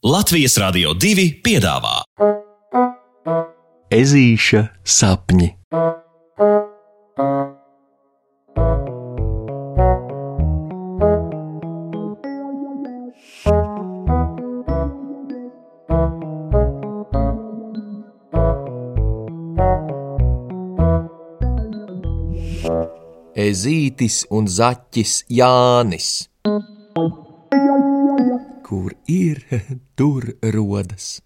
Latvijas Rādio 2 piedāvā Ezīša sapņi. Ezītis un zaķis Jānis. Kur ir, tur rodas.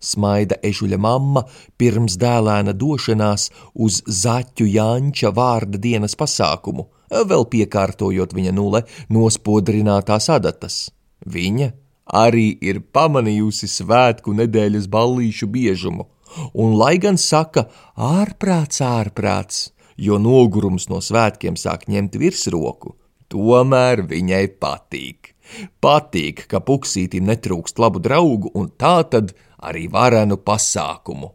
Smaida ežuļa mamma pirms dēlēna došanās uz zaķu Janča vārda dienas pasākumu, vēl piekārtojot viņa nule nospodrinātās adatas. Viņa arī ir pamanījusi svētku nedēļas ballīšu biežumu, un lai gan saka ārprāts, ārprāts, jo nogurums no svētkiem sāk ņemt virsroku, tomēr viņai patīk. Patīk, ka puksītim netrūkst labu draugu un tā tad arī varenu pasākumu.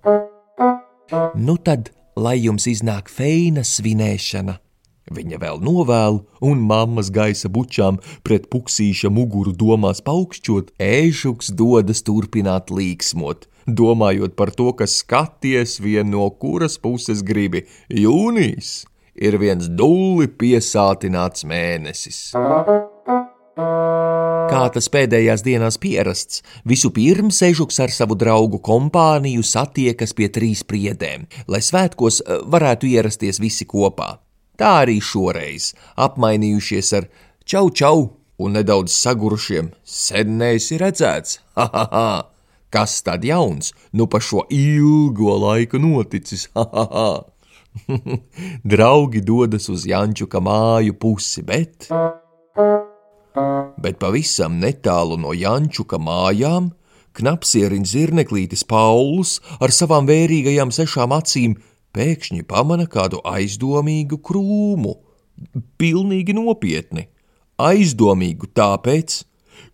Nu tad, lai jums iznāk feina svinēšana! Viņa vēl novēl, un mammas gaisa bučām pret puksīša muguru domās paukšķot, ēžuks dodas turpināt līksmot, domājot par to, ka skaties vien no kuras puses gribi. Jūnijas ir viens dulli piesātināts mēnesis. Kā tas pēdējās dienās pierasts, visu pirms Ežuks ar savu draugu kompāniju satiekas pie trīs priedēm, lai svētkos eh, varētu ierasties visi kopā. Tā arī šoreiz, apmainījušies ar čau čau un nedaudz sagurušiem, sen neesi redzēts, ha ha ha! Kas tad jauns, nu pa šo ilgo laiku noticis, ha ha ha! Draugi dodas uz Jančuka māju pusi, bet bet pavisam netālu no Jančuka mājām knapsieriņš zirneklītis Pauls ar savām vērīgajām sešām acīm pēkšņi pamana kādu aizdomīgu krūmu. Pilnīgi nopietni. Aizdomīgu tāpēc,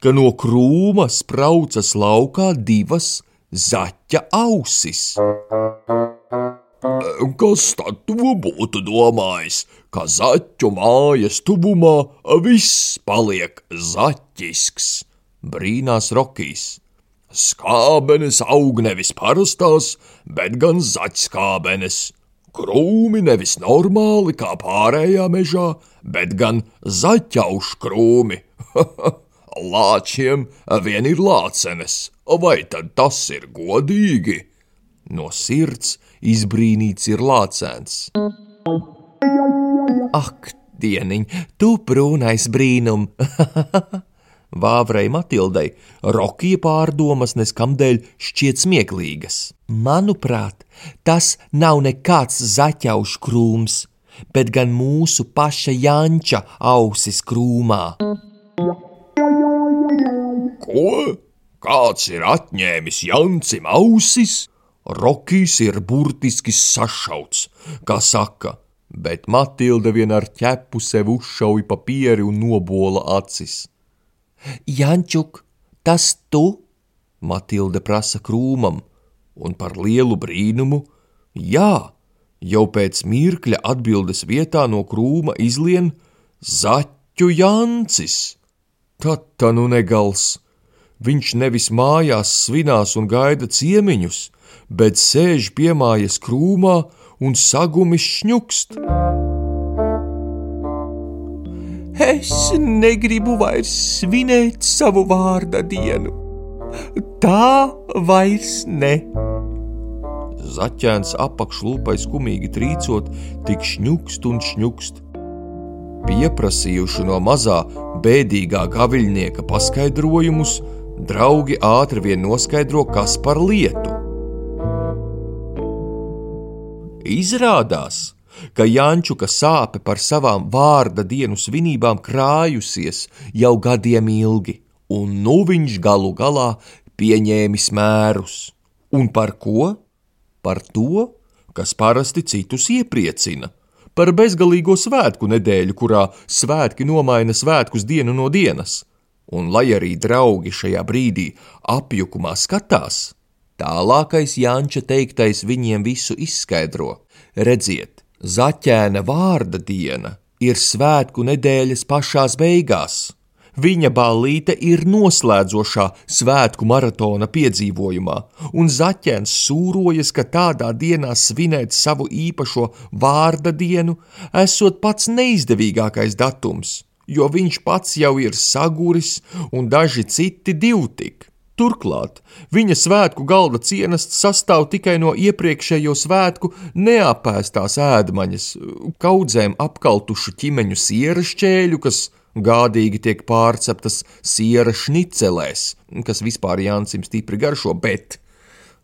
ka no krūma spraucas laukā divas zaķa ausis. Kas tad to būtu domājis, ka zaķu mājas tuvumā viss paliek zaķisks? Brīnās Rokijs. Skābenes aug nevis parastās, bet gan zaķskābenes. Krūmi nevis normāli kā pārējā mežā, bet gan zaķaušu krūmi. Lāčiem vien ir lācenes, vai tad tas ir godīgi? No sirds izbrīnīts ir lācēns. Ak, dieniņ, tu brūnais brīnum! Vāvrai Matildai Rokija pārdomas neskamdēļ šķiet smieklīgas. Manuprāt, tas nav nekāds zaķaušu krūms, bet gan mūsu paša Janča ausis krūmā. Ko? Kāds ir atņēmis Jancim ausis? Rokijs ir burtiski sašauts, kā saka, bet Matilde vien ar ķepu sev uzšauja papieri un nobola acis. Jančuk, tas tu? Matilde prasa krūmam, un par lielu brīnumu, jā, jau pēc mirkļa atbildes vietā no krūma izlien zaķu Jancis. Tad tā nu negals! Viņš nevis mājās svinās un gaida ciemiņus, bet sēž piemājas krūmā un sagumis šņukst. Es negribu vairs svinēt savu vārda dienu. Tā vairs ne. Zaķēns apakšlūpai skumīgi trīcot, tik šņukst un šņukst. Pieprasījuši no mazā, bēdīgā gaviļnieka paskaidrojumus, draugi ātri vien noskaidro, kas par lietu. Izrādās, ka Jančuka sāpe par savām vārda dienu svinībām krājusies jau gadiem ilgi, un nu viņš galu galā pieņēmis mērus. Un par ko? Par to, kas parasti citus iepriecina, par bezgalīgo svētku nedēļu, kurā svētki nomaina svētkus dienu no dienas. Un lai arī draugi šajā brīdī apjukumā skatās, Tālākais Janča teiktais viņiem visu izskaidro. Redziet, zaķēna vārda diena ir svētku nedēļas pašās beigās. Viņa ballīte ir noslēdzošā svētku maratona piedzīvojumā, un Zaķēns sūrojas, ka tādā dienā svinēt savu īpašo vārda dienu esot pats neizdevīgākais datums, jo viņš pats jau ir saguris un daži citi divtik. Turklāt viņa svētku galda cienests sastāv tikai no iepriekšējo svētku neapēstās ēdmaņas, kaudzēm apkaltušu ķimeņu sieras ķēļu, kas gādīgi tiek pārceptas siera šnicelēs, kas vispār Jāncim stipri garšo, bet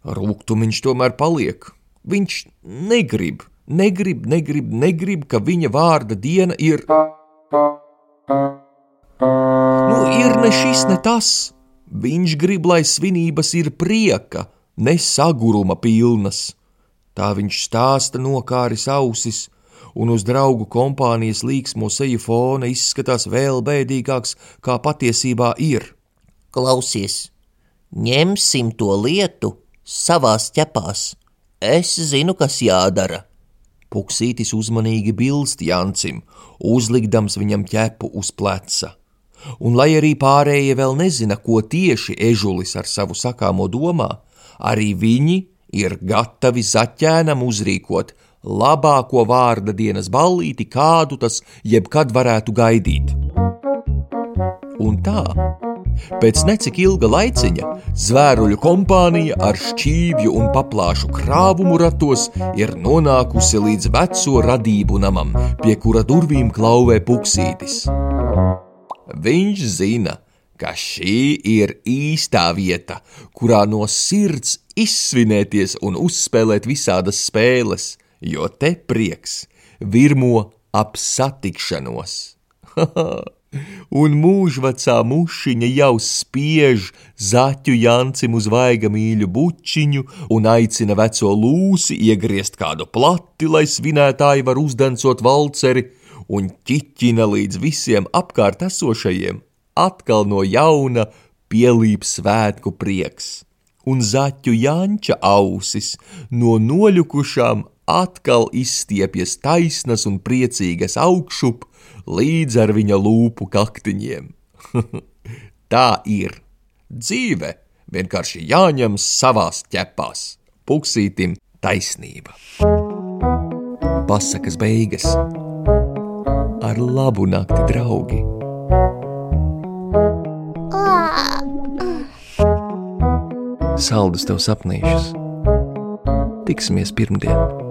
rūktumiņš tomēr paliek. Viņš negrib, negrib, negrib, negrib, ka viņa vārda diena ir. Nu, ir ne šis, ne tas. Viņš grib, lai svinības ir prieka, ne saguruma pilnas. Tā viņš stāsta nokāris ausis, un uz draugu kompānijas līksmo seju fona izskatās vēl bēdīgāks, kā patiesībā ir. Klausies, ņemsim to lietu savās ķepās. Es zinu, kas jādara. Puksītis uzmanīgi bilst Jancim, uzlikdams viņam ķepu uz pleca. Un, lai arī pārējie vēl nezina, ko tieši ežulis ar savu sakāmo domā, arī viņi ir gatavi zaķēnam uzrīkot labāko vārda dienas ballīti, kādu tas jebkad varētu gaidīt. Un tā, pēc necik ilga laiciņa, zvēruļu kompānija ar šķīvju un paplāšu krāvumu ratos ir nonākusi līdz veco radību namam, pie kura durvīm klauvē puksītis. Viņš zina, ka šī ir īstā vieta, kurā no sirds izsvinēties un uzspēlēt visādas spēles, jo te prieks virmo ap satikšanos. un mūžvecā mušiņa jau spiež zaķu Jancim uz vaiga mīļu bučiņu un aicina veco lūsi iegriezt kādu plati, lai svinētāji var uzdancot valceri, un ķiķina līdz visiem apkārt esošajiem atkal no jauna pielīp svētku prieks. Un zaķu Janča ausis no noļukušām atkal izstiepjas taisnas un priecīgas augšup līdz ar viņa lūpu kaktiņiem. Tā ir dzīve, vienkārši jāņem savās ķepās, puksītim taisnība. Pasakas beigas ar labu nakti, draugi! Saldus tev sapnīšus! Tiksimies pirmdien!